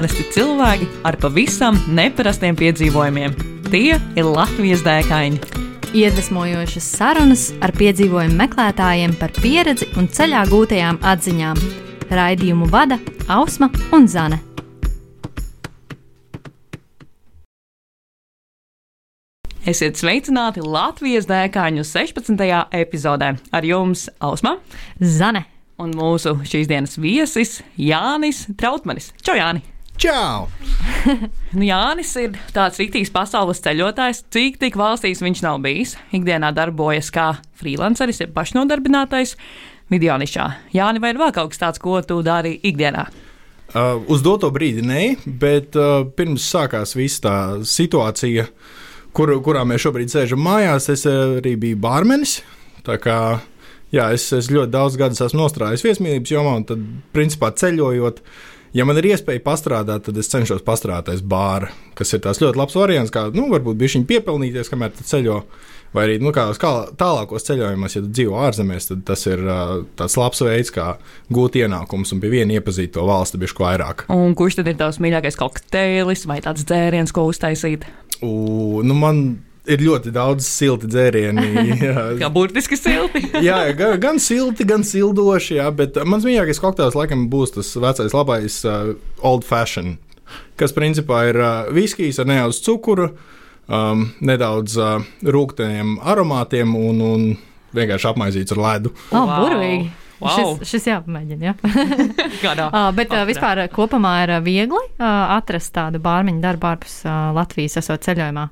Parasti cilvēki ar pavisam neparastiem piedzīvojumiem. Tie ir Latvijas dēkaini. Iedvesmojošas sarunas ar piedzīvojumu meklētājiem par pieredzi un ceļā gūtajām atziņām. Raidījumu vada Ausma un Zane. Esiet sveicināti Latvijas dēkaņu 16. epizodē. Ar jums Ausma Zane. un mūsu šīs dienas viesis Jānis Trautmanis. Čau, Jāni! Čau! Nu, Jānis ir tāds rītīgs pasaules ceļotājs, cik tik valstīs viņš nav bijis. Ikdienā darbojas kā freelanceris, jeb pašnodarbinātais videonišā. Jāni, vai ir vēl kaut kas tāds, ko tu dari ikdienā? Uh, uz doto brīdi nē, bet uh, pirms sākās visa tā situācija, kur, kurā mēs šobrīd sēžam mājās, es arī biju bārmenis. Jā, es, es ļoti daudz gadus esmu nostrādājis viesmīlības jomā, un tad, principā, ceļojot. Ja man ir iespēja pastrādāt, tad es cenšos pastrādāt aiz bāra, kas ir tāds ļoti labs variants, kā, nu, varbūt bija viņa piepelnīties, kamēr ceļo. Vai arī nu, kā, kā tālākos ceļojumos, ja dzīvo ārzemēs, tad tas ir uh, tāds labs veids, kā gūt ienākumus un pie viena iepazīt to valsti bišķi vairāk. Un kurš tad ir tavs mīļākais kokteilis vai tāds dzēriens, ko uztaisīt? U, nu, man ir ļoti daudz silti dzērieni. jā. Kā burtiski silti. jā, gan, gan silti, gan sildoši, jā, bet mans mīļākais kokteils laikam būs tas vecais labais uh, old fashion, kas principā ir uh, viskijs ar nedaudz cukuru, um, nedaudz uh, rūkstošiem aromātiem un, un vienkārši apmaizīts ar ledu. Oh, Wow. burvīgi! Wow. Šis, šis jāpamēģina. Jā. Uh, bet uh, vispār uh, kopumā ir uh, viegli uh, atrast tādu bārmeņu darbu ārpus uh, Latvijas, esot ceļojumā.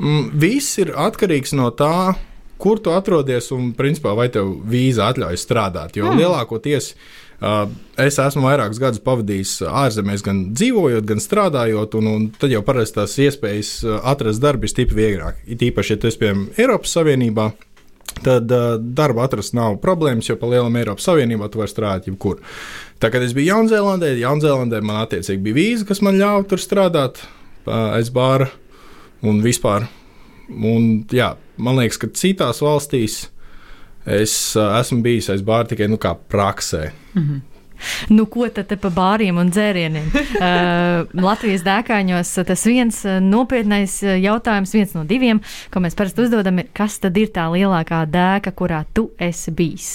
Mm, viss ir atkarīgs no tā, kur tu atrodies un, principā, vai tev vīza atļauj strādāt. Jo mm. lielākoties uh, es esmu vairākus gadus pavadījis ārzemēs, gan dzīvojot, gan strādājot, un, un tad jau parasti tās iespējas uh, atrast darbu ir stipri vieglāk. It īpaši, ja tu esi piemēram Eiropas Savienībā. Tad uh, darba atrast nav problēmas, jo pa lielam Eiropas Savienībā tu vari strādāt jebkur. Tā kā es biju Jaunzēlandē, Jaunzēlandē man attiecīgi bija vīza, kas man ļāva tur strādāt uh, aiz bāra un vispār. Un, jā, man liekas, ka citās valstīs es esmu bijis aiz bāra tikai nu, kā praksē. Nu, ko tad te pa bāriem un dzērieniem? uh, Latvijas dēkāņos tas viens nopietnais jautājums, viens no diviem, ko mēs parasti uzdodam, ir, kas tad ir tā lielākā dēka, kurā tu esi bijis?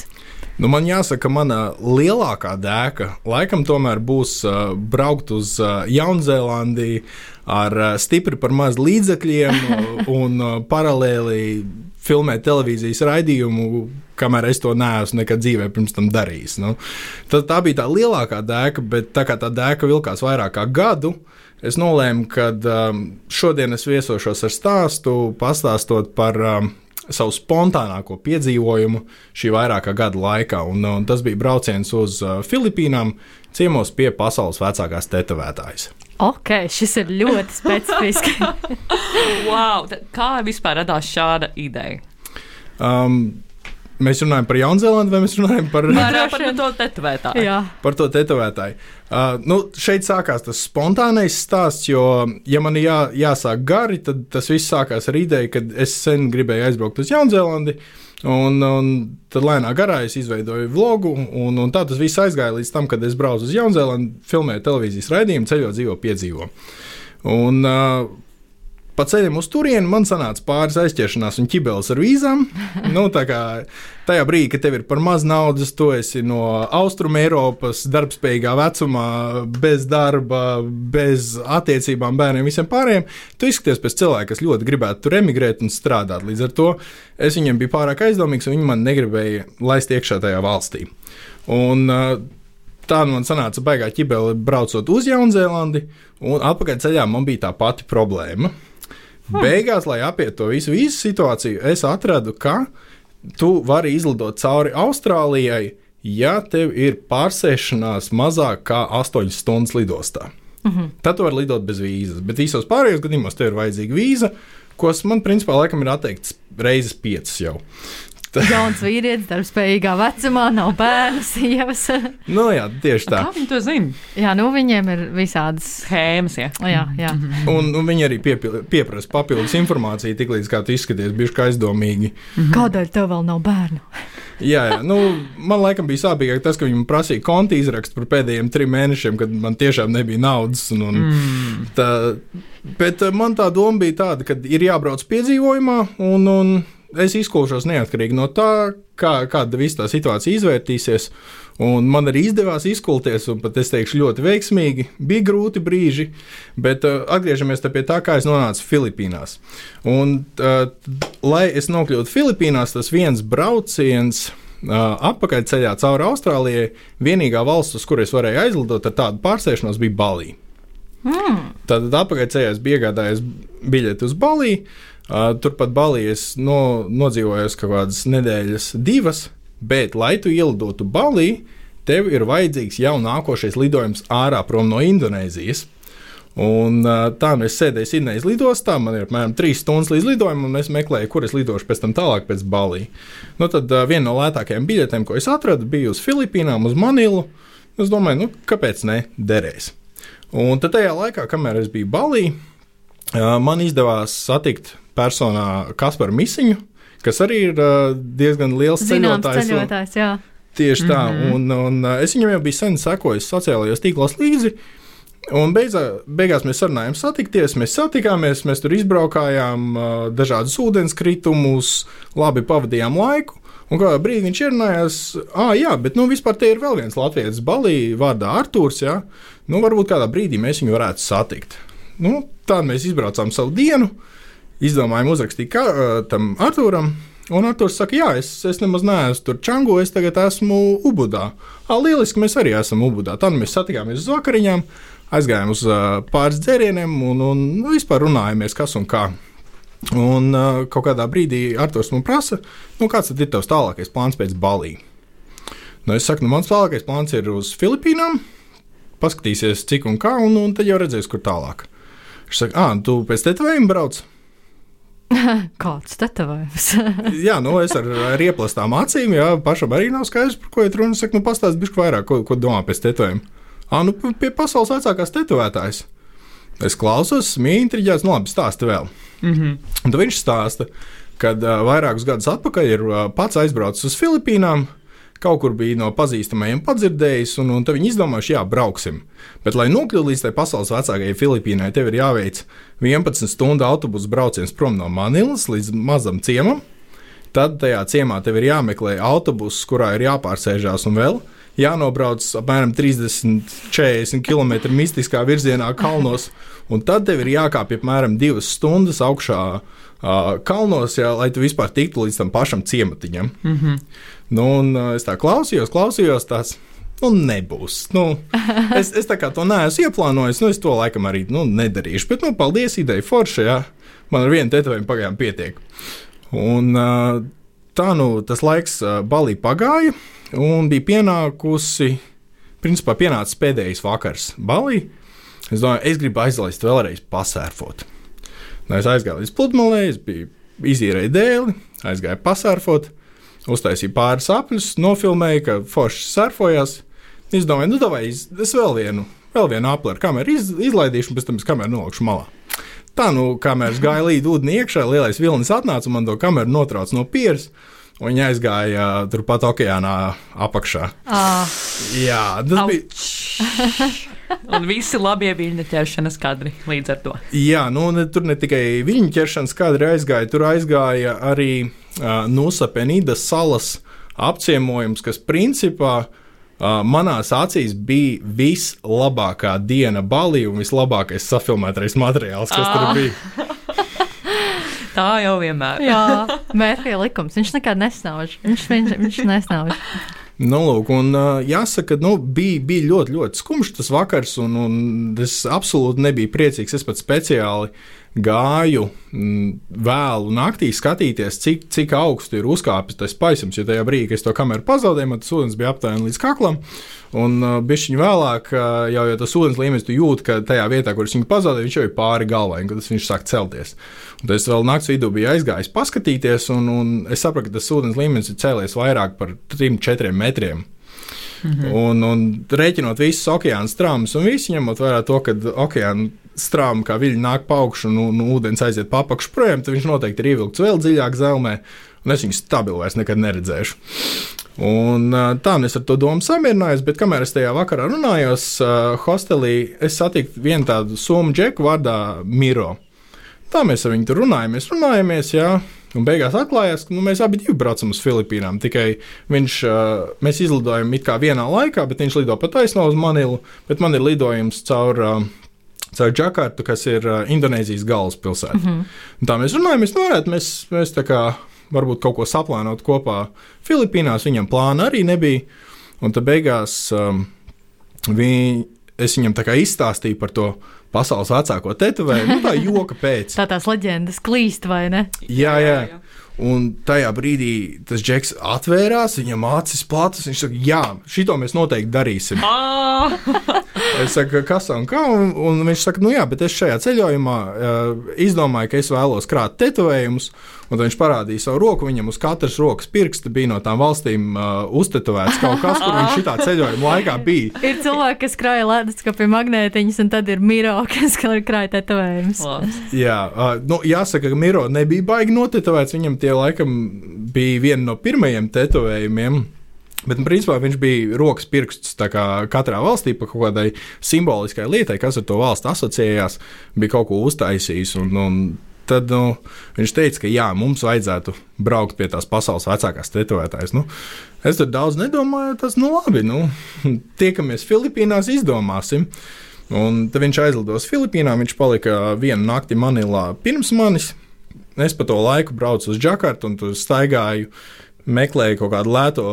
Nu, man jāsaka, mana lielākā dēka laikam tomēr būs uh, braukt uz uh, Jaunzēlandi ar uh, stipri par maz līdzekļiem un uh, paralēli filmēt televīzijas raidījumu, kamēr es to neesmu nekad dzīvē pirms tam darījis. Nu, tā, tā bija tā lielākā dēka, bet tā kā tā dēka vilkās vairāk kā gadu. Es nolēmu, ka um, šodien es viesošos ar stāstu, pastāstot par um, savu spontānāko piedzīvojumu šī vairākā gada laikā. Un, un tas bija brauciens uz uh, Filipīnām, ciemos pie pasaules vecākās tetovētājas. Ok, šis ir ļoti specifisks. Wow, kā vispār radās šāda ideja? Um, mēs runājam par Jaunzēlandu, vai mēs runājam par, Vairāk par to tetovētāju. Jā, par to tetovētāju? Uh, nu, šeit sākās tas spontānais stāsts, jo, ja man jā, jāsāk gari, tad tas viss sākās ar ideju, ka es sen gribēju aizbraukt uz Jaunzēlandi. Un, un tad lēnā garā es izveidoju vlogu, un, un tā tas viss aizgāja līdz tam, kad es braucu uz Jaunzēlandi, filmēju televīzijas raidījumu, ceļot, dzīvo, piedzīvo. Un, uh, Pa ceļam uz turieni man sanāca pāris aizķeršanās un ķibeles ar vīzām. Nu, tajā brīdī, kad tev ir par maz naudas, tu esi no Austrum Eiropas, darbspējīgā vecumā, bez darba, bez attiecībām, bērniem, visiem pārējiem. Tu izskaties pēc cilvēka, kas ļoti gribētu tur emigrēt un strādāt. Līdz ar to es viņiem biju pārāk aizdomīgs, un viņi man negribēja laist iekšā tajā valstī. Un, uh, Tā nu man sanāca baigā ķibeli braucot uz Jaunzēlandi, un atpakaļ ceļā man bija tā pati problēma. Beigās, lai apietu to visu, visu situāciju, es atradu, ka tu vari izlidot cauri Austrālijai, ja tev ir pārsēšanās mazāk kā 8 stundas lidostā. Mm -hmm. Tad tu vari lidot bez vīzas, bet visos pārējos gadījumos tev ir vajadzīga vīza, ko man principā laikam ir atteikts reizes piecas jau. jauns vīrietis, darbspējīgā vecumā, nav bērnu, sievas. Nu, jā, tieši tā. Kā viņi to zina? jā, nu viņiem ir visādas. Schēmas, ja. Jā, jā. Un, un viņi arī piepil- pieprasa papildus informāciju, tiklīdz kā tu izskaties, bija aizdomīgi. Kādēļ tev vēl nav bērnu? Jā, jā. Nu, man laikam bija sāpīgāk tas, ka viņi man prasīja konta izrakstu par pēdējiem trim mēnešiem, kad man tiešām nebija naudas. Un, un mm. tā, bet eh, man tā doma bija tāda, ka ir jābrauc piedzīvojumā, un, un es izkulšos neatkarīgi no tā, kā, kāda visa tā situācija izvērtīsies. Un man arī izdevās izkulties, un pat es teikšu, ļoti veiksmīgi. Bija grūti brīži, bet uh, atgriežamies pie tā, kā es nonācu Filipīnās. Un, uh, lai es nokļūtu Filipīnās, tas viens brauciens. Uh, atpakaļceļā cauri Austrālijai vienīgā valsts, uz kuras varēja aizlidot ar tādu pārsēšanos, bija Balija. Mm. Tad es biju iegādājies biļeti uz Baliju. Turpat Balijas no, nodzīvojos kaut kādas nedēļas, divas, bet, lai tu ielidotu Balī, tev ir vajadzīgs jau nākošais lidojums ārā prom no Indonēzijas. Un, tā nu es sēdēju Sidnejas lidostā, man ir apmēram 3 stundas līdz lidojumam, un es meklēju, kur es lidošu pēc tam tālāk pēc Balī. Nu, tad viena no lētākajām biļetēm, ko es atradu, bija uz Filipīnām, uz Manilu. Es domāju, nu, kāpēc ne derēs. Un tad tajā laikā, kamēr es biju Balī, uh, man izdevās satikt personā Kasparu Misiņu, kas arī ir diezgan liels Zināms ceļotājs. ceļotājs, jā. Tieši tā, Mhm. un, un uh, es viņam jau biju sen sekojis sociālajos tīklos līdzi. Un beigā, beigās mēs sarunājām, satikties, mēs satikāmies, mēs tur izbraukājām dažādus ūdenskritumus, labi pavadījām laiku. Un kādā brīdī viņš ierunājās, ah, jā, bet nu, vispār te ir vēl viens latviečs, Balī, vārdā Arthurs. Jā. Nu, varbūt kādā brīdī mēs viņu varētu satikt. Nu, tā mēs izbraucām savu dienu, izdomājām uzrakstīt kā, uh, tam Arthūram. Un Arthurs saka, jā, es, es nemaz neesmu tur čango, es tagad esmu Ubudā. Ah, lieliski, mēs arī esam Ubudā. Tad mēs satikāmies uz vakariņām, aizgājām uz uh, pāris dzērieniem un, un nu, vispār runājāmies, kas un kā. Un uh, kaut kādā brīdī Arthurs man prasa, nu, kāds tad ir tavs tālākais plāns pēc Balī? Nu, es saku, nu, mans tālākais plāns ir uz Filipīnām, paskatīsies, cik un kā, un, un tad jau redzēs, kur tālāk. Viņš saka, ah, tu pēc tetovējuma brauc? Kāds tetovējums? jā, nu es ar, ar ieplastām acīm, jā, pašam arī nav skaidrs, par ko ir runa. Es saku, nu, pastāsti bišķi vairāk, ko, ko domā pēc tetovējuma. Ah, nu, pie pasaules vecākās tetovētājas. Es klausos, smieju, intriģēts, nu, labi, stāsti vēl. Mm -hmm. Un tad viņš stāsta, ka uh, vairākus gadus atpakaļ ir uh, pats aizbraucis uz Filipīnām. Kaut kur bija no pazīstamajiem padzirdējis, un, un viņi izdomājuši, jā, brauksim. Bet, lai nokļūtu līdz tai pasaules vecākajai Filipīnai, tev ir jāveic 11 stundu autobusu brauciens prom no Manilas līdz mazam ciemam. Tad tajā ciemā tev ir jāmeklē autobuss, kurā ir jāpārsēžās un vēl jānobrauc apmēram 30-40 km mistiskā virzienā kalnos, un tad tev ir jākāpj apmēram 2 stundas augšā uh, kalnos, jā, lai tu vispār tiktu līdz tam pašam ciematiņam. Mm -hmm. Nu, un, es tā klausījos, klausījos tās. Nu, nebūs. Nu, es, es tā kā to neesmu ieplānojis. Nu, es to laikam arī nu, nedarīšu. Bet, nu, paldies, ideja forša. Jā. Man ar vienu tetovējumu pagaidām pietiek. Un, tā nu tas laiks balī pagāja, un bija pienākusi, principā pienācis pēdējais vakars balī. Es domāju, es gribu aizlaist vēlreiz pasērfot. Es aizgāju līdz pludmalei, es biju izīrēju dēli, aizgāju pasērfot, uztaisīju pāris apļus, nofilmēju, ka forši surfojās. Es domāju, nu, vai es vēl vienu, vēl vienu apli ar kameru iz, izlaidīšu, un pēc tam es kameru nolikšu malā. Tā, nu, kamēr es gāju līdzi ūdenī iekšā, lielais vilnis atnāca un man to kameru notrauca no pieres. Un viņa aizgāja uh, turpat okeānā apakšā. Ah, Jā, tas Au. bija. Un visi labie viļņu ķeršanas kadri līdz ar to. Jā, nu, ne, tur ne tikai viņa ķeršanas kadri aizgāja, tur aizgāja arī uh, Nusa Penīdas salas apciemojums, kas principā uh, manās acīs bija vislabākā diena Balī un vislabākais safilmētais materiāls, kas tur Ah. bija. Tā jau vienmēr. jā, Mērfija likums. Viņš nekad nesnauž. Viņš, viņš, viņš nesnauž. Nu, lūk, un, uh, jāsaka, nu, bija, bija ļoti, ļoti skumjš tas vakars, un, un es absolūti nebiju priecīgs. Es pat speciāli gāju vēlu naktī skatīties, cik, cik augstu ir uzkāpis tas paisums. Jo tajā brīdī, kad es to kameru pazaudēju, man tas ūdens bija aptuveni līdz kaklam. Un uh, bišķiņu vēlāk, uh, jau, jau tas ūdens līmenis, tu jūti, ka tajā vietā, kur es viņu pazaudēju, viņš jau ir pāri galvai, un tas viņš sāk celties. Un tad es vēl naktas vidū biju aizgājis paskatīties, un, un es sapratu, ka tas ūdens līmenis ir cēlies vairāk par 3-4 metriem. Mhm. Un, un rēķinot visus okeāna strāmas, un visi ņemot vērā to, ka okeāna strāma kā viļņi nāk pa augšu un, un ūdens aiziet pa apakšu projām, tad viņš noteikti ir ievilkts vēl dziļāk zelmē. un es viņu stabilu vairs nekad neredzēšu. Un, tā nu es ar to domu samierinājos, bet kamēr es tajā vakarā runājos, uh, hostelī es satiku vienu tādu somu džeku vārdā Miro. Tā mēs ar viņu tur runājamies, runājamies, jā. Un beigās atklājās, ka nu, mēs abi braucam uz Filipīnām. Tikai viņš, uh, mēs izlidojam it kā vienā laikā, bet viņš lido pa taisno uz Manilu, bet man ir lidojums caur. Uh, caur Džakartu, kas ir uh, Indonēzijas galvaspilsēta. Mm -hmm. Tā mēs runājam, mēs varētu, mēs, mēs tā kā varbūt kaut ko saplānot kopā Filipīnās. Viņam plāna arī nebija. Un tad beigās um, vi, es viņam tā kā izstāstīju par to pasaules vecāko tetovējumu. Nu, tā joka pēc. Tā tās leģendas klīst, vai ne? Jā, jā. Un tajā brīdī tas džeks atvērās, viņam acis platas. Viņš saka, jā, šito mēs noteikti darīsim. es saku, kas un kā? Un, un viņš saka, nu jā, bet es šajā ceļojumā uh, izdomāju, ka es vēlos krāt tetovējumus. Un viņš parādīja savu roku. Viņam uz katras rokas pirksta bija no tām valstīm uh, uztetovēts kaut kas, kur viņš šitā ceļojuma laikā bija. Ir cilvēki, kas krāja leduskapī magnētiņus, un tad ir Miro, kas krāja tetovējumus. Jā, uh, nu, jāsaka, ka Miro nebija baigi notetovēts. Viņam tie laikam bija viena no pirmajiem tetovējumiem. Bet, principā, viņš bija rokas pirksts katrā valstī par kaut kādai simboliskai lietai, kas ar to valstu asociējās, bija kaut ko uztaisījis. Un, un tad nu, viņš teica, ka jā, mums vajadzētu braukt pie tās pasaules vecākās tetovētājas. Nu, es tur daudz nedomāju, tas nu labi. Nu, tiekamies Filipīnās, izdomāsim. Un tad viņš aizlidos Filipīnām, viņš palika vienu nakti Manilā pirms manis. Es pa to laiku braucu uz Džakartu un tur staigāju meklēju kaut kādu lētu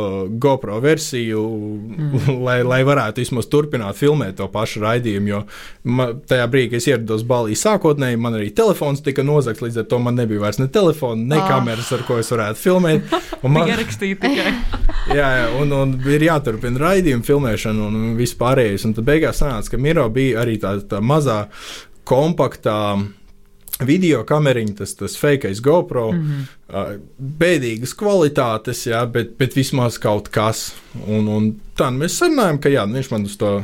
GoPro versiju, mm. lai, lai varētu vismaz turpināt filmēt to pašu raidījumu. Jo man, tajā brīdī, kad es ierados Balī sākotnēji, man arī telefons tika nozagts, līdz ar to man nebija vairs ne telefona, ne oh. kameras, ar ko es varētu filmēt. Man ierakstīt tikai. jā, jā un, un ir jāturpina raidījuma filmēšana un viss pārējais. Un tad beigās sanāca, ka Miro bija arī tā, tā mazā kompaktā video kameriņa, tas, tas fake GoPro, mm -hmm. bēdīgas kvalitātes, jā, bet, bet vismaz kaut kas. Un, un tā nu mēs sarunājam, ka jā, viņš man uz to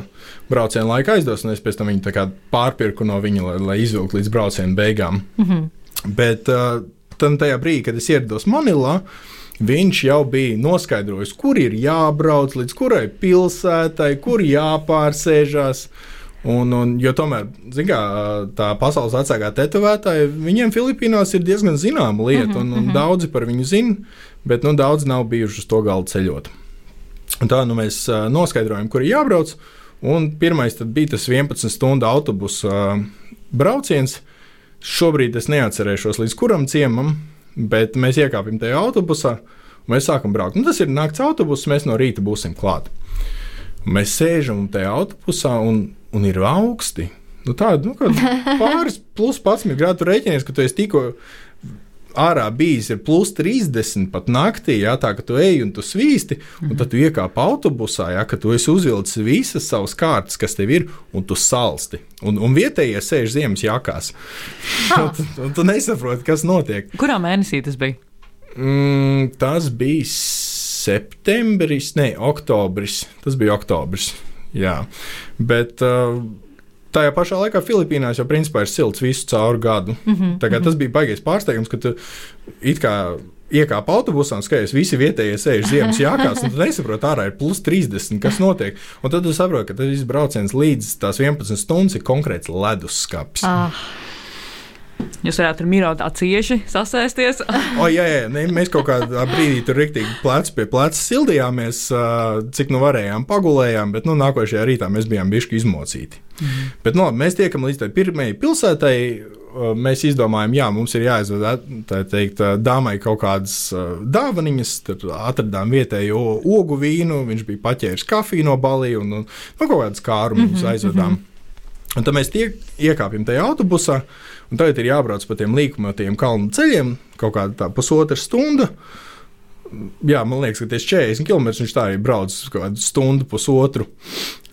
braucienu laiku aizdos, un es pēc tam viņu pārpirku no viņa, lai, lai izvilktu līdz brauciena beigām. Mm -hmm. Bet uh, tajā brīdī, kad es ierados Manilā, viņš jau bija noskaidrojis, kur ir jābrauc, līdz kurai pilsētai, kur jāpārsēžās. Un, un, jo tomēr, kā, tā pasaules vecākā tetovētāja, viņiem Filipīnās ir diezgan zināma lieta, uh -huh, un, un uh -huh. daudzi par viņu zina, bet nu, daudzi nav bijuši uz to galdu ceļot. Un tā nu, mēs noskaidrojam, kur ir jābrauc. Un pirmais bija tas 11 stundu autobusu brauciens. Šobrīd es neatcerēšos, līdz kuram ciemam, bet mēs iekāpjam tajā autobusā un mēs sākam braukt. Nu, tas ir nakts autobus, mēs no rīta būsim klāt. Mēs sēžam tajā autobusā un un ir augsti. Nu, Tāda nu, pāris plus 11 grādu rēķinies, ka tu esi tikko ārā bijis ir plus 30 pat naktī, jā, tā ka tu ej un tu svīsti, un tad tu iekāp autobusā, jā, ka tu esi uzvilcis visas savas kārtas, kas tev ir, un tu salsti. Un, un vietējie sēž ziemas jakās. un, tu, un tu nesaproti, kas notiek. Kurā mēnesī tas bija? Mm, tas bija septembris, ne, oktobris. Tas bija oktobris. Jā, bet uh, tajā pašā laikā Filipīnās jau principā ir silts visu cauru gadu. Mm -hmm. Tagad tas bija baigais pārsteigums, ka tu it kā iekāpa autobusā un skaties, visi vietējie sēž ziemas jākās, un tu nesaproti, ārā ir plus 30, kas notiek. Un tad tu saproti, ka tas brauciens līdz tās 11 stundas ir konkrēts leduskapis. Ah. Jūs varētu ar mīlu tā cieši sasēsties. o, jā, jā, ne, mēs kaut kādā brīdī tur rīktīgi plecs pie pleca sildījāmies, cik nu varējām, pagulējām, bet nu, nākošajā rītā mēs bijām bišķi izmocīti. Mm. Bet nu, mēs tiekam līdz tai pirmajai pilsētai. Mēs izdomājām, jā, mums ir jāizved teikt, dāmai kaut kādas dāvanas. Tad atradām vietējo ogu vīnu, viņš bija paķēris kafiju no balī un, un nu, kaut kādas kārumus mm -hmm, aizvedām. Mm -hmm. Un tad mēs tiek, iekāpjam tajā autobusā, un tagad ir jābrauc pa tiem līkumatiem kalnu ceļiem kaut kāda pusotra stunda. Jā, man liekas, ka tieši 40 km viņš tā ir braucis kaut kādu stundu, pusotru.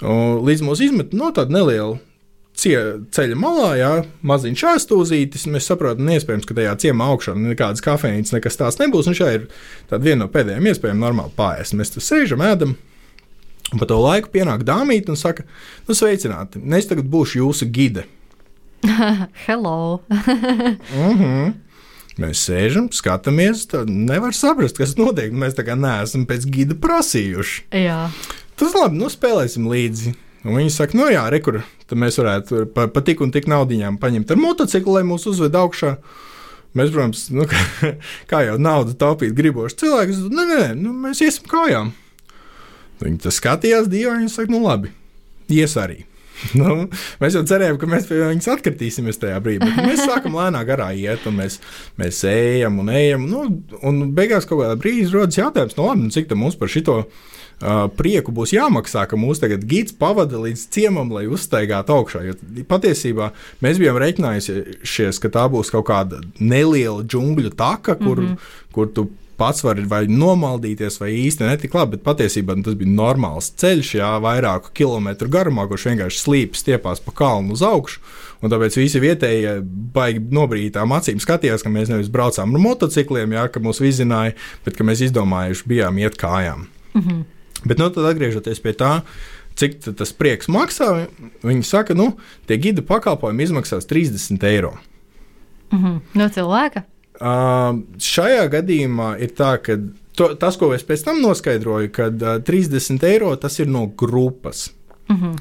Līdz mums izmet no tāda neliela ceļa malā, jā, maziņš aizstūzītis. Mēs saprotam, iespējams, ka tajā ciemā augšā nekādas kafejnīcas, nekas tāds nebūs. Un šī ir viena no pēdējām iespējām normāli pāriest. Mēs tur sēžam, ēdam. Un pa to laiku pienāk dāmīte un saka, nu, sveicināti, es tagad būšu jūsu gide. Hello! mm -hmm. Mēs sēžam, skatāmies, tad nevar saprast, kas notiek. Mēs tā kā neesam pēc gida prasījuši. Jā. Tas labi, nu spēlēsim līdzi. Un viņi saka, no jā, rekur, tad mēs varētu pa, pa tik un tik naudiņām paņemt ar motociklu, lai mūs uzved augšā. Mēs, protams, nu, kā, kā jau naudu taupīt griboši cilvēki, nē, nē, nu, mēs iesim kājām. Viņi tas skatījās divi, viņi saka, nu labi, ies arī. Nu, mēs jau cerējām, ka mēs pie viņas atkritīsimies tajā brīdī. Mēs sākam lēnām garā iet, un mēs, mēs ejam un ejam. Nu, un beigās kaut kādā brīdī rodas jautājums, nu, labi, nu, cik mums par šito uh, prieku būs jāmaksā, ka mūs tagad gids pavada līdz ciemam, lai uzstaigātu augšā. Jo patiesībā mēs bijām reiķinājušies, ka tā būs kaut kāda neliela džungļu taka, kur, mm -hmm. kur tu pats vari vai nomaldīties, vai īsti netik labi, bet patiesībā nu, tas bija normāls ceļš, jā, vairāku kilometru garumā, kurš vienkārši slīpst stiepās pa kalnu uz augšu. Un tāpēc visi vietējie baigi nobrīdām acīm skatījās, ka mēs nevis braucām ar motocikliem, jā, ka mūs vizināja, bet ka mēs izdomājuši bijām iet kājām. Mm -hmm. Bet nu, tad atgriežoties pie tā, cik tas prieks maksā, viņi saka, ka nu, tie gida pakalpojumi izmaksās 30 eiro. Mm -hmm. No cilvēka? Uh, šajā gadījumā ir tā, ka to, tas, ko es pēc tam noskaidroju, ka uh, 30 eiro tas ir no grupas. Mm -hmm.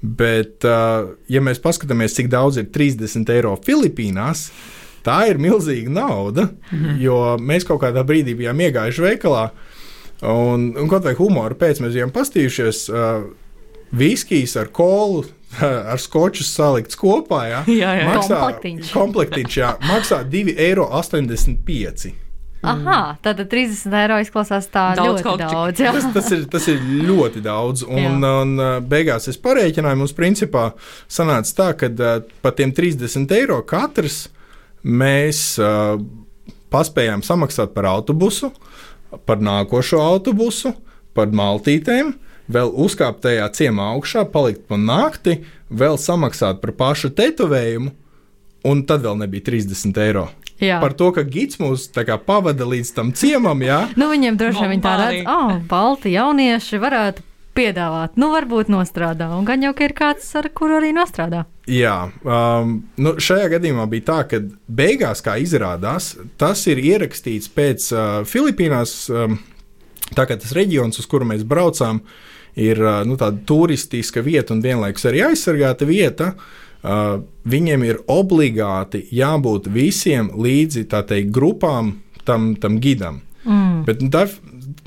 Bet, uh, ja mēs paskatāmies, cik daudz ir 30 eiro Filipīnās, tā ir milzīga nauda. Mm -hmm. Jo mēs kaut kādā brīdī bijām iegājuši veikalā, un, un kaut vai humoru pēc mēs bijām pastījušies. Uh, Viskijs ar kolu ar skoču salikts kopā. Jā, jā, jā. Maksā, komplektiņš. komplektiņš jā, maksā 2,85 eiro. Aha, tātad 30 eiro izklausās tā daudz ļoti daudz. Jā. Tas, tas, ir, tas ir ļoti daudz. Un, un beigās es parēķināju, mums principā sanāca tā, ka par tiem 30 eiro katrs mēs uh, paspējām samaksāt par autobusu, par nākošo autobusu, par maltītēm vēl uzkāpt tajā ciemā augšā, palikt pa nakti, vēl samaksāt par pašu tetovējumu, un tad vēl nebija 30 eiro. Jā. Par to, ka gids mūs pavada līdz tam ciemam, jā. nu, viņiem droši vien tā redz, oh, balti jaunieši varētu piedāvāt. Nu, varbūt nostrādā, un gan jau ka ir kāds, ar kuru arī nostrādā. Jā, um, nu šajā gadījumā bija tā, ka beigās, kā izrādās, tas ir ierakstīts pēc uh, Filipīnās. Um, tā kā tas reģions, uz kuru mēs braucām, uh, ir nu, tāda turistiska vieta un vienlaikus arī aizsargāta vieta. Uh, viņiem ir obligāti jābūt visiem līdzi teikt, grupām, tam, tam gidam. Mm. Bet nu, tā,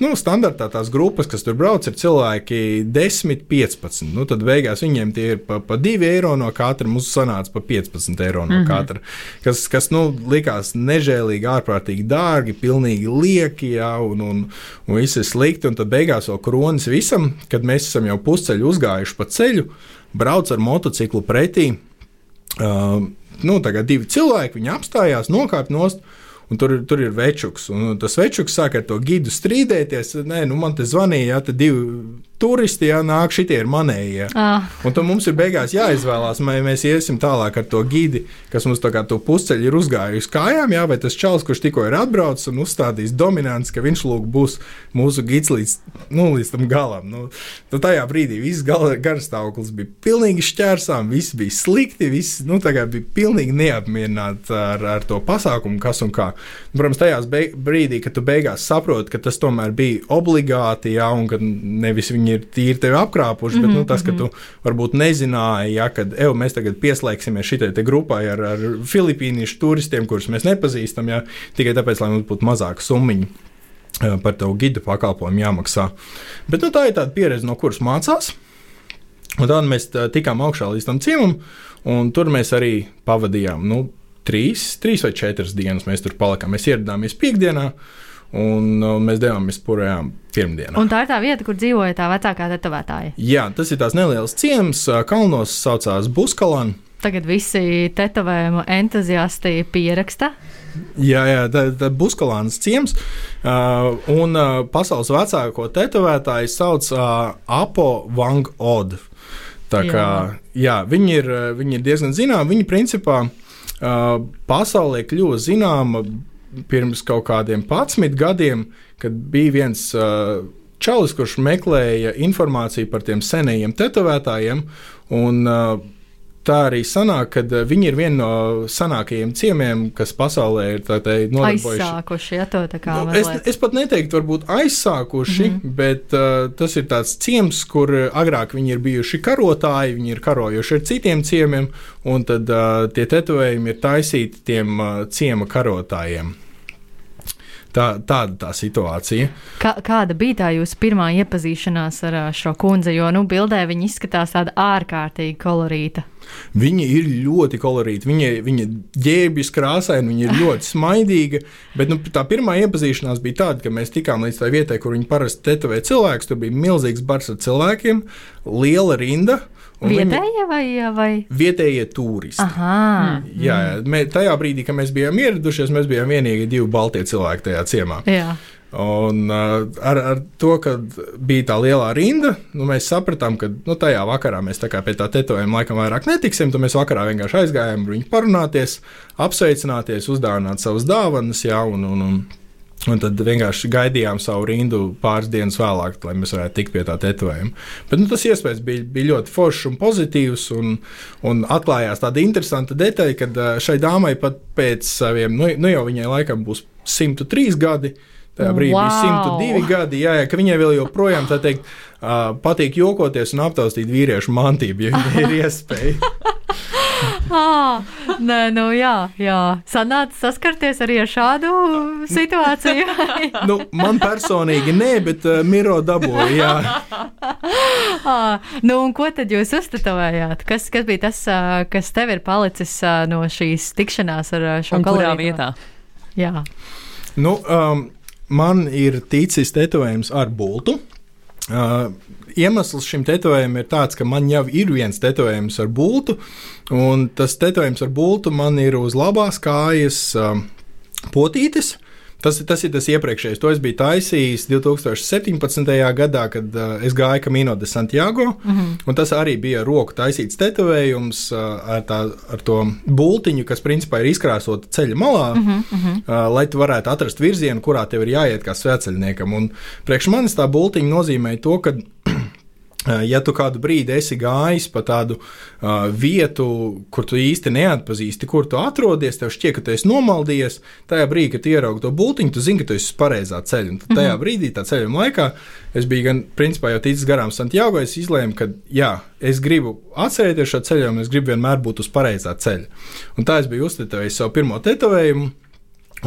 nu, standartā tās grupas, kas tur brauc, ir cilvēki 10, 15. Nu, tad beigās viņiem tie ir pa, pa 2 eiro no katra. Mums sanāca pa 15 eiro no mm -hmm. katra. Kas, kas nu, likās nežēlīgi, ārprātīgi dārgi, pilnīgi lieki, jā, un, un, un viss ir slikti. Un tad beigās vēl kronis visam, kad mēs esam jau pusceļu uzgājuši pa ceļu, brauc ar motociklu pretī. Uh, nu, tagad divi cilvēki, viņi apstājās, nokāpa nost un tur, tur ir večuks. Un tas večuks sāk ar to gidu strīdēties. Nē, nu man te zvanīja, ja te divi turisti, jā, nāk, šitie ir manējie. Ah. Un tad mums ir beigās jāizvēlās, vai mēs iesim tālāk ar to gidi, kas mums tā kā to pusceļu ir uzgājis kājām, jā, vai tas čels, kurš tikko ir atbraucis un uzstādījis dominants, ka viņš lūk būs mūsu gids līdz, nu, līdz tam galam. Nu, nu tajā brīdī viss garstāvoklis bija pilnīgi šķērsām, viss bija slikti, viss, nu, bija pilnīgi neapmierināts ar, ar to pasākumu, kas un kā. Protams, tajā brīdī, kad tu beigās saproti, ka tas tomēr bija obligāti, jā, un ka nevis viņi viņi ir tīri tevi apkrāpuši, mm -hmm, bet nu, tas, ka mhm, tu mhm. varbūt nezināji, ja, ka evo, mēs tagad pieslēgsimies šitai grupai ar, ar filipīniešu turistiem, kurus mēs nepazīstam, ja, tikai tāpēc, lai mums būtu mazāka summiņa eh, par tavu gidu pakalpojumu jāmaksā. Bet nu, tā ir tāda pieredze, no kuras mācās. Un tad mēs tikām augšā līdz tam ciemam, un tur mēs arī pavadījām nu, trīs, trīs vai četras dienas. Mēs tur palikām. Mēs ieradāmies piekdienā, Un, uh, mēs devāmies projām pirmdienā. Un tā ir tā vieta, kur dzīvoja tā vecākā tetovētāja. Jā, tas ir tās nelielas ciems, uh, kalnos saucās Buskalāna. Tagad visi tetovējumu entuziasti pieraksta. Jā, jā tā ir Buskalānas ciems. Uh, un uh, pasaules vecāko tetovētāju sauc uh, Apo Wang Od. Tā kā, jā. Jā, viņi, ir, uh, viņi ir diezgan zināmi. Viņi principā uh, pasaulē kļuva zināma pirms kaut kādiem 11 gadiem, kad bija viens uh, čalis, kurš meklēja informāciju par tiem senajiem tetovētājiem. Un, uh, tā arī sanāk, ka uh, viņi ir viena no senākajiem ciemiem, kas pasaulē ir nodarbojušies. Aizsākuši, ja to tā kā nu, es, es pat neteiktu, varbūt aizsākuši, mm -hmm. bet uh, tas ir tāds ciems, kur agrāk viņi ir bijuši karotāji, viņi ir karojuši ar citiem ciemiem, un tad uh, tie tetovējumi ir taisīti tiem uh, ciema karotājiem. Tā, tāda tā situācija. Kā, kāda bija tā jūsu pirmā iepazīšanās ar šo kundzi? Jo, nu, bildē viņa izskatās tāda ārkārtīgi kolorīta. Viņa ir ļoti kolorīta, viņa, viņa ģērbjas krāsaina, viņa ir ļoti smaidīga. Bet nu, tā pirmā iepazīšanās bija tāda, ka mēs tikām līdz tai vietai, kur viņa parasti tetovē cilvēkus. Tur bija milzīgs bars ar cilvēkiem, liela rinda. viņi- Vietējie vai, vai? Vietējie turisti. Aha, Jā, jā. Mē, tajā brīdī, kad mēs bijām ieradušies, mēs bijām vienīgi divi balti cilvēki tajā ciemā. jā. Un, uh, ar, ar to, ka bija tā lielā rinda, nu, mēs sapratām, ka nu, tajā vakarā mēs tā kā pie tā tetovējuma laikam vairāk netiksim. Tad mēs vakarā vienkārši aizgājām viņu parunāties, apsveicināties, uzdāvināt savas dāvanas. Jā, un, un, un, un tad vienkārši gaidījām savu rindu pāris dienas vēlāk, lai mēs varētu tikt pie tā tetovējuma. Bet nu, tas iespējas bija, bija ļoti foršs un pozitīvs. Un, un atklājās tāda interesanta detaļa, ka šai dāmai pat pēc saviem, nu, nu jau viņai laikam būs 103 gadi. Tajā brīdī Wow! bija 102 gadi, jā, jā, ka viņai vēl joprojām teikt, uh, patīk jokoties un aptaustīt vīriešu mantību, ja viņai ir iespēja. Ah, nē, nu jā, jā. Sanāca saskarties arī ar šādu situāciju. nu, man personīgi nē, bet uh, Miro dabūja. Jā. ah, nu, un ko tad jūs uztatovējāt? Kas, kas bija tas, ā, kas tev ir palicis ā, no šīs tikšanās ar ā, šo Un kurā vietā? Jā. Nu, um, man ir ticis tetovējums ar bultu. Uh, iemesls šim tetovējumam ir tāds, ka man jau ir viens tetovējums ar bultu, un tas tetovējums ar bultu man ir uz labās kājas um, potītes. Tas, tas ir tas iepriekšējais. To es biju taisījis 2017. gadā, kad uh, es gāju Camino de Santiago. Mm -hmm. Tas arī bija roku taisīts tetovējums uh, ar, tā, ar to bultiņu, kas principā ir izkrāsota ceļa malā, mm -hmm. uh, lai tu varētu atrast virzienu, kurā tev ir jāiet kā svētceļniekam. Un priekš manis tā bultiņa nozīmēja to, ka Ja tu kādu brīdi esi gājis pa tādu uh, vietu, kur tu īsti neatpazīsti, kur tu atrodies, tev šķiet, ka tu esi nomaldījies, tajā brīdī, kad ieraugi to bultiņu, tu zini, ka tu esi uz pareizā ceļa. Un tajā brīdī, tā ceļojuma laikā, es biju gan principā jau ticis garām Santiago, es izlēmu, ka jā, es gribu atcerēties šo ceļu, un es gribu vienmēr būt uz pareizā ceļa. Un tā es biju uztetovējis savu pirmo tetovējumu.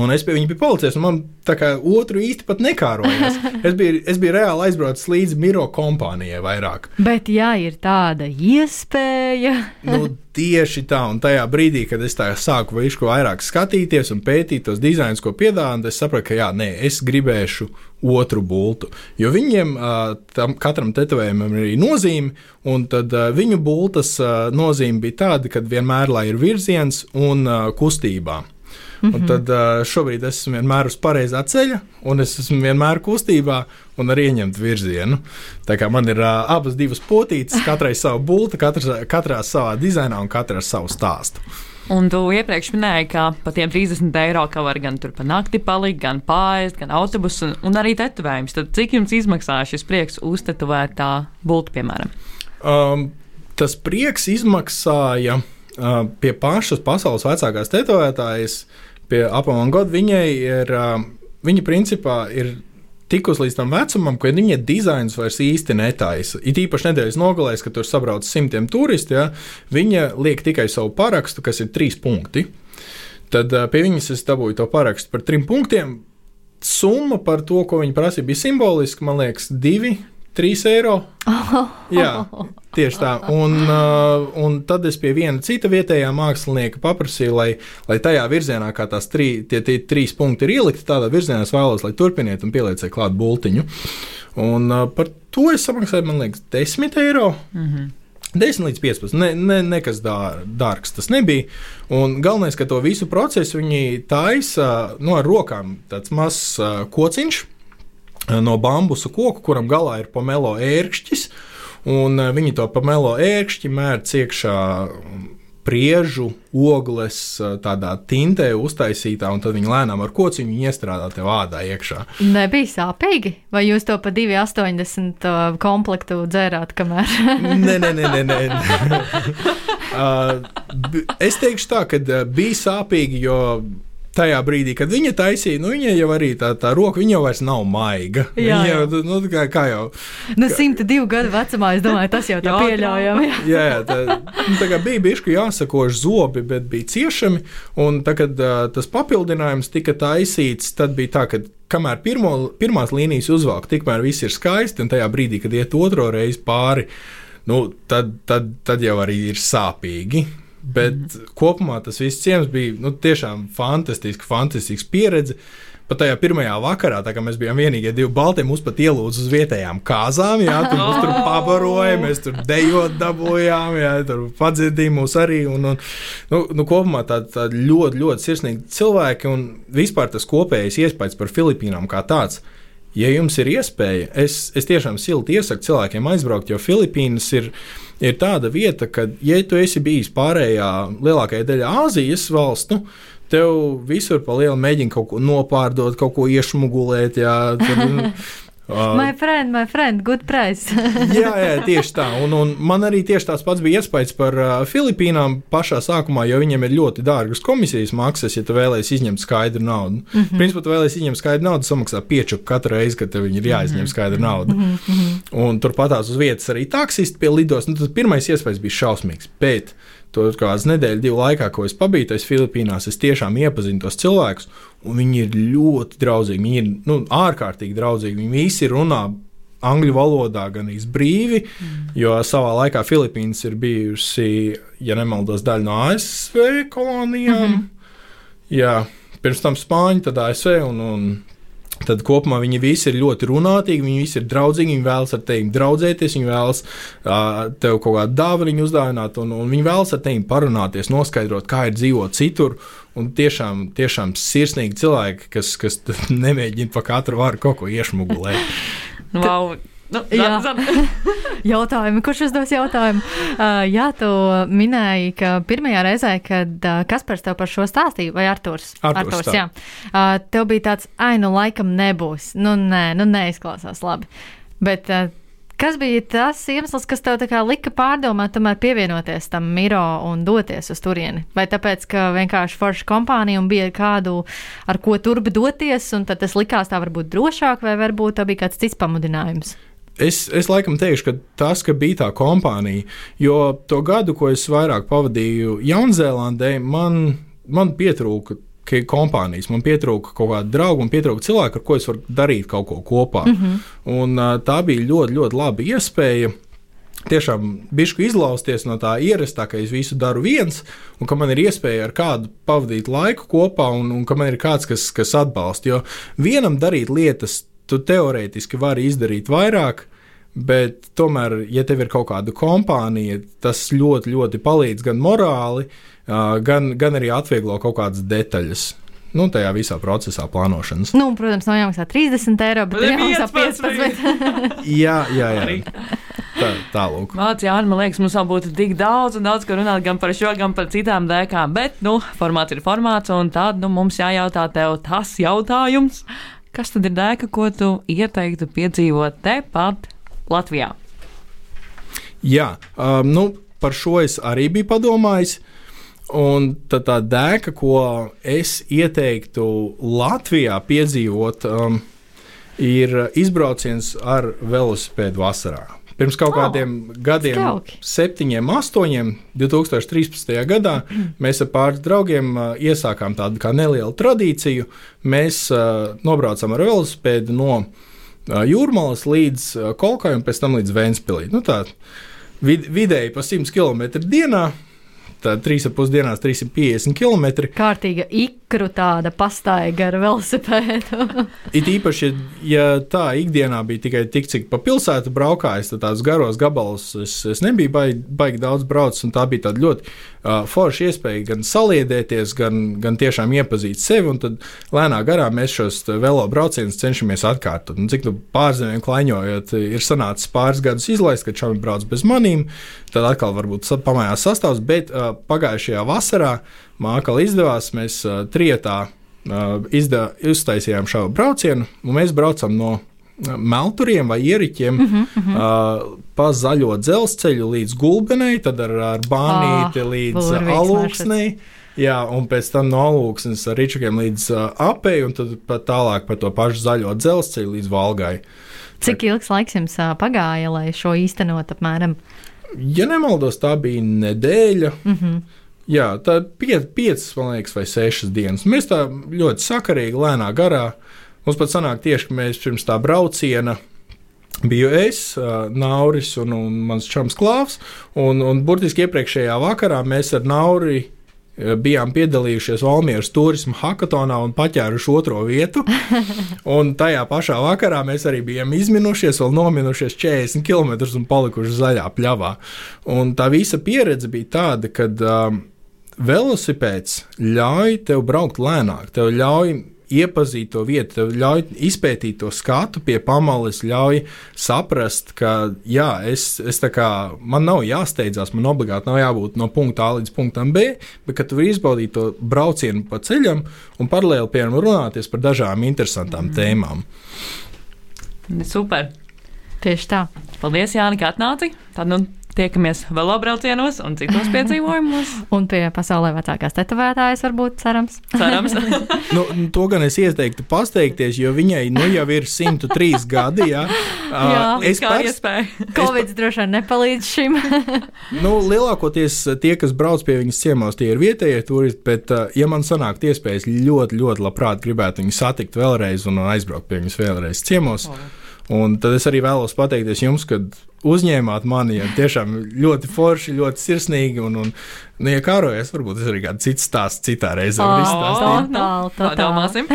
Un es pie viņa biju palicis, un man tā kā otru īsti pat nekārojās. Es biju, es biju reāli aizbraucis līdz Miro kompānijai vairāk. Bet, ja ir tāda iespēja, Nu, tieši tā, un tajā brīdī, kad es tā sāku višku vairāk skatīties un pētīt tos dizainus, ko piedāvā, es sapratu, ka jā, nē, es gribēšu otru bultu. Jo viņiem, tam, katram tetovējumam ir arī nozīme, un tad viņu bultas nozīme bija tāda, ka vienmēr ir virziens un kustībā. Mm -hmm. Un tad šobrīd es esmu vienmēr uz pareizā ceļa, un es esmu vienmēr kustībā un arī ieņemt virzienu. Tā kā man ir uh, abas divas potītes, katrai savu bultu, katrs, katrā savā dizainā un katra ar savu stāstu. Un tu iepriekš minēji, ka par tiem 30 eiro ka var gan tur pa nakti palikt, gan pāriest, gan autobusu un, un arī tetovējums. Tad cik jums izmaksā šis prieks uztetuvēt tā bultu, piemēram? Um, tas prieks izmaksāja uh, pie pašas pasaules vecākās tetovētājas, pie apmēram gada. Viņai ir, uh, viņa principā ir tikusi līdz tam vecumam, kad viņa dizains vairs īsti netaisa. It īpaši nedēļas nogalēs, kad tur sabrauc simtiem turistu, ja, viņa liek tikai savu parakstu, kas ir trīs punkti. Tad uh, pie viņas es dabūju to parakstu par trim punktiem. Summa par to, ko viņa prasīja, bija simboliska. Man liekas, divi, trīs eiro. Jā, tieši tā. Un, uh, un tad es pie viena cita vietējā mākslinieka paprasīju, lai, lai tajā virzienā, kā tās trī, tie, tie trīs punkti ir ielikti, tādā virzienā es vēlos, lai turpiniet un pielieciet klāt bultiņu. Un uh, par to es samaksāju, man liekas, 10 eiro. Mm -hmm. 10 līdz 15. Ne, ne, nekas dār, dārgs tas nebija. Un galvenais, ka to visu procesu viņi taisa no ar rokām. Tāds mazs uh, kociņš no bambusa koka, kuram galā ir pomelo ērkšķis. Un uh, viņi to pomelo ērkšķi mērc iekšā priežu, ogles, uh, tādā tintē uztaisītā, un tad viņi lēnām ar kociņu iestrādā tev ādā iekšā. nebija sāpīgi. Vai jūs to pa 2,80 uh, komplektu dzērāt, kamēr? Nē, nē, nē, nē. nē. Es teikšu tā, ka bija sāpīgi, jo tajā brīdī, kad viņa taisīja, nu, viņa jau arī tā, tā roka, viņa jau vairs nav maiga. Jā, viņa jā. jau, nu, kā, kā jau. Nu, 102 gadu vecumā, es domāju, tas jau tā pieļaujami. jā. Jā, jā tā, nu, tā bija bijuši jāsakož zobi, bet bija ciešami. Un tad, kad uh, tas papildinājums tika taisīts, tad bija tā, ka kamēr pirmo, pirmās līnijas uzvelk, tikmēr viss ir skaisti, un tajā brīdī, kad iet otro reizi pāri, nu, tad, tad, tad jau arī ir sāpīgi. Bet mm. kopumā tas viss ciems bija nu, tiešām fantastisks, fantastisks pieredze. Pat tajā pirmajā vakarā, kā mēs bijām vienīgie divi balti, mūs pat ielūdza uz vietējām kāzām. Jā, tur mums tur pabaroja, mēs tur dejot dabūjām, jā, tur padzirdīja mūs arī. Un, un, nu, nu, kopumā tādi tā ļoti, ļoti sirsnīgi cilvēki un vispār tas kopējais iespējas par Filipīnām kā tāds. Ja jums ir iespēja, es, es tiešām silti iesaku cilvēkiem aizbraukt, jo Filipīnas ir, ir tāda vieta, ka, ja tu esi bijis pārējā lielākajā daļā Āzijas valstu, tev visur pa lielu mēģina kaut ko nopārdot, kaut ko iešmugulēt. Jā, tur, uh, My friend, my friend, good price. jā, jā, tieši tā. Un, un man arī tieši tāds pats bija iespējas par uh, Filipīnām pašā sākumā, jo viņiem ir ļoti dārgas komisijas maksas, ja tu vēlēsies izņemt skaidru naudu. Mm -hmm. Principā, tu vēlēsies izņemt skaidru naudu, samaksā pieču katru reizi, kad tev ir jāizņem skaidra nauda. Mm -hmm. Un turpatās uz vietas arī taksisti pie lidos. Nu, tas pirmais iespējas bija šausmīgs. Bet to kādas nedēļas, divu laikā, ko es pabiju tajās Filipīnās, es tiešām iepazinu tos cilvēkus, un viņi ir ļoti draudzīgi. Viņi ir nu, ārkārtīgi draudzīgi. Viņi visi runā angļu valodā gan īsti brīvi, mm. jo savā laikā Filipīnas ir bijusi, ja nemaldos, daļa no ASV kolonijām. Mm -hmm. Jā, pirms tam Spāņi, tad ASV un, un Tad kopumā viņi visi ir ļoti runātīgi, viņi visi ir draudzīgi, viņi vēlas ar tevi draudzēties, viņi vēlas uh, tev kaut kādu dāvanu uzdāvināt, un, un viņi vēlas ar tevi parunāties, noskaidrot, kā ir dzīvot citur. Un tiešām, tiešām sirsnīgi cilvēki, kas, kas nemēģina pa katru vārdu kaut ko iešmugulēt. Wow. Nu, Jā. zan, zan. Jautājumi, kurš uzdos jautājumu? Uh, jā, tu minēji, ka pirmajā reizē, kad uh, Kaspars tev par šo stāstīja, vai Arturs? Arturs, Arturs tā. jā. Uh, tev bija tāds, ai, nu laikam nebūs. Nu, nē, nu neizklausās labi. Bet uh, kas bija tas iemesls, kas tev lika pārdomāt, tomēr pievienoties tam Miro un doties uz turieni? Vai tāpēc, ka vienkārši forša kompānija un bija kādu, ar ko turbi doties, un tad tas likās tā varbūt drošāk, vai varbūt tā bija kāds cits pamudinājums? Es, es laikam teikšu, ka tas, ka bija tā kompānija, jo to gadu, ko es vairāk pavadīju Jaunzēlandē, man, man pietrūka kompānijas, man pietrūka kaut kāda drauga, man pietrūka cilvēka, ar ko es varu darīt kaut ko kopā. Mm -hmm. Un, tā bija ļoti, ļoti laba iespēja. Tiešām bišku izlausties no tā ierastā, ka es visu daru viens, un ka man ir iespēja ar kādu pavadīt laiku kopā, un, un ka man ir kāds, kas, kas atbalsta. Jo vienam darīt lietas, tu teorētiski vari izdarīt vairāk, bet tomēr, ja tev ir kaut kāda kompānija, tas ļoti, ļoti palīdz gan morāli, gan, gan arī atvieglo kaut kādas detaļas. Nu, tajā visā procesā plānošanas. Nu, protams, nav jāmaksā 30 eiro, bet ir jāmaksā 15. 15. Jā, jā, jā. Arī. Tā, tālūk. Mācis, Jā, man liekas, mums vēl būtu tik daudz un daudz, ko runāt gan par šo, gan par citām dēkām. Bet, nu, formāts ir formāts, un tad nu, mums jājautā tev tas jautājums, kas tad ir dēka, ko tu ieteiktu piedzīvot tepat Latvijā? Jā, um, nu, par šo es arī biju padomājis. Un tad tā dēka, ko es ieteiktu Latvijā piedzīvot, um, ir izbrauciens ar velosipēdu vasarā. Pirms kaut Oh, kādiem gadiem, jauki. septiņiem, astoņiem, 2013. gadā, mēs ar pāris draugiem uh, iesākām tādu kā nelielu tradīciju. Mēs uh, nobraucām ar velosipēdu no uh, Jūrmalas līdz Kolkai un pēc tam līdz Vēnspilī. Nu, tā, vid vidēji pa 100 km dienā. Tā 3,5 dienās 350 km. Kārtīga ikru tāda pastaiga ar velosipēdu. It īpaši, ja tā ikdienā bija tikai tik, cik pa pilsētu braukājis, tad tādus garos gabalus es, es nebiju baigi, baigi daudz braucis. un Tā bija tāda ļoti uh, forša iespēja gan saliedēties, gan, gan tiešām iepazīt sevi. un Tad lēnā garā mēs šos velo braucienus cenšamies atkārtot. Un cik nu pārzemēm klaiņojot, ir sanācis pāris gadus izlaist, kad šādi brauc bez manīm. Tad atkal varbūt pamājās sastāvs, bet uh, pagājušajā vasarā mākslā izdevās. Mēs uh, trietā uh, izda, uztaisījām šo braucienu, un mēs braucam no melturiem vai ieriķiem mm -hmm, mm -hmm. uh, pa zaļo dzelzceļu līdz gulbenei, tad ar, ar bānīti oh, līdz alūksnei. Jā, un pēc tam no alūksnes ar rīčakiem līdz uh, apei, un tad pat tālāk pa to pašu zaļo dzelzceļu līdz Valgai. Cik ilgs laiks jums uh, pagāja, lai šo īstenot apmēram? Ja nemaldos, tā bija nedēļa. Mm -hmm. Jā, tā bija piecas, man liekas, vai sešas dienas. Mēs tā ļoti sakarīgi, lēnā garā. Mums pat sanāk tieši, ka mēs pirms tā brauciena biju es, Nauris un, un mans čoms Klāvs. Un, un burtiski iepriekšējā vakarā mēs ar Nauri bijām piedalījušies Valmieras turisma hackathonā un paķēruši otro vietu. Un tajā pašā vakarā mēs arī bijām izminušies, vēl nominušies 40 km un palikuši zaļā pļavā. Un tā visa pieredze bija tāda, ka um, velosipēds ļauj tev braukt lēnāk, tev ļauj iepazīt to vietu, ļauj izpētīt to skatu pie pamalas, ļauj saprast, ka jā, es, es kā, man nav jāsteidzās, man obligāti nav jābūt no punkta A līdz punktam B, bet ka tu vari izbaudīt to braucienu pa ceļam un paralēli, piemēram, runāties par dažām interesantām mm. tēmām. Super! Tieši tā. Paldies, Jāni, ka atnāci. Tad, nu, Tiekamies velobraucienos un citos piedzīvojumos. un pie pasaulē vecākās tetovētājas, varbūt, cerams. cerams. nu, to gan es ieteiktu pasteikties, jo viņai nu jau ir 103 gadi. Jā, jā es kā pers... iespēju. Covid droši vien nepalīdz šim. nu, lielākoties tie, kas brauc pie viņas ciemos, tie ir vietējie turisti, bet, ja man sanāktu iespējas, ļoti, ļoti labprāt gribētu viņu satikt vēlreiz un aizbraukt pie viņas vēlreiz ciemos. Oh. Un tad es arī vēlos pateikties jums, kad uzņēmāt mani. Ja tiešām ļoti forši, ļoti sirsnīgi. Un, un nu, ja kārojas, varbūt tas arī kāds cits stāsts citā reizē. Oh, tālāk, padomāsim.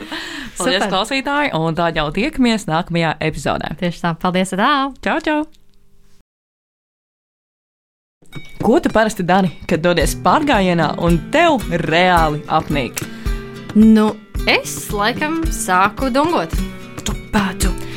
Paldies, klausītāji, un tā jau tiekamies nākamajā epizodē. Tieši tā, paldies, tā! Čau, čau! Ko tu parasti dari, kad dodies pārgājienā un tev reāli apnīk? Nu, es laikam sāku dungot. Pācu,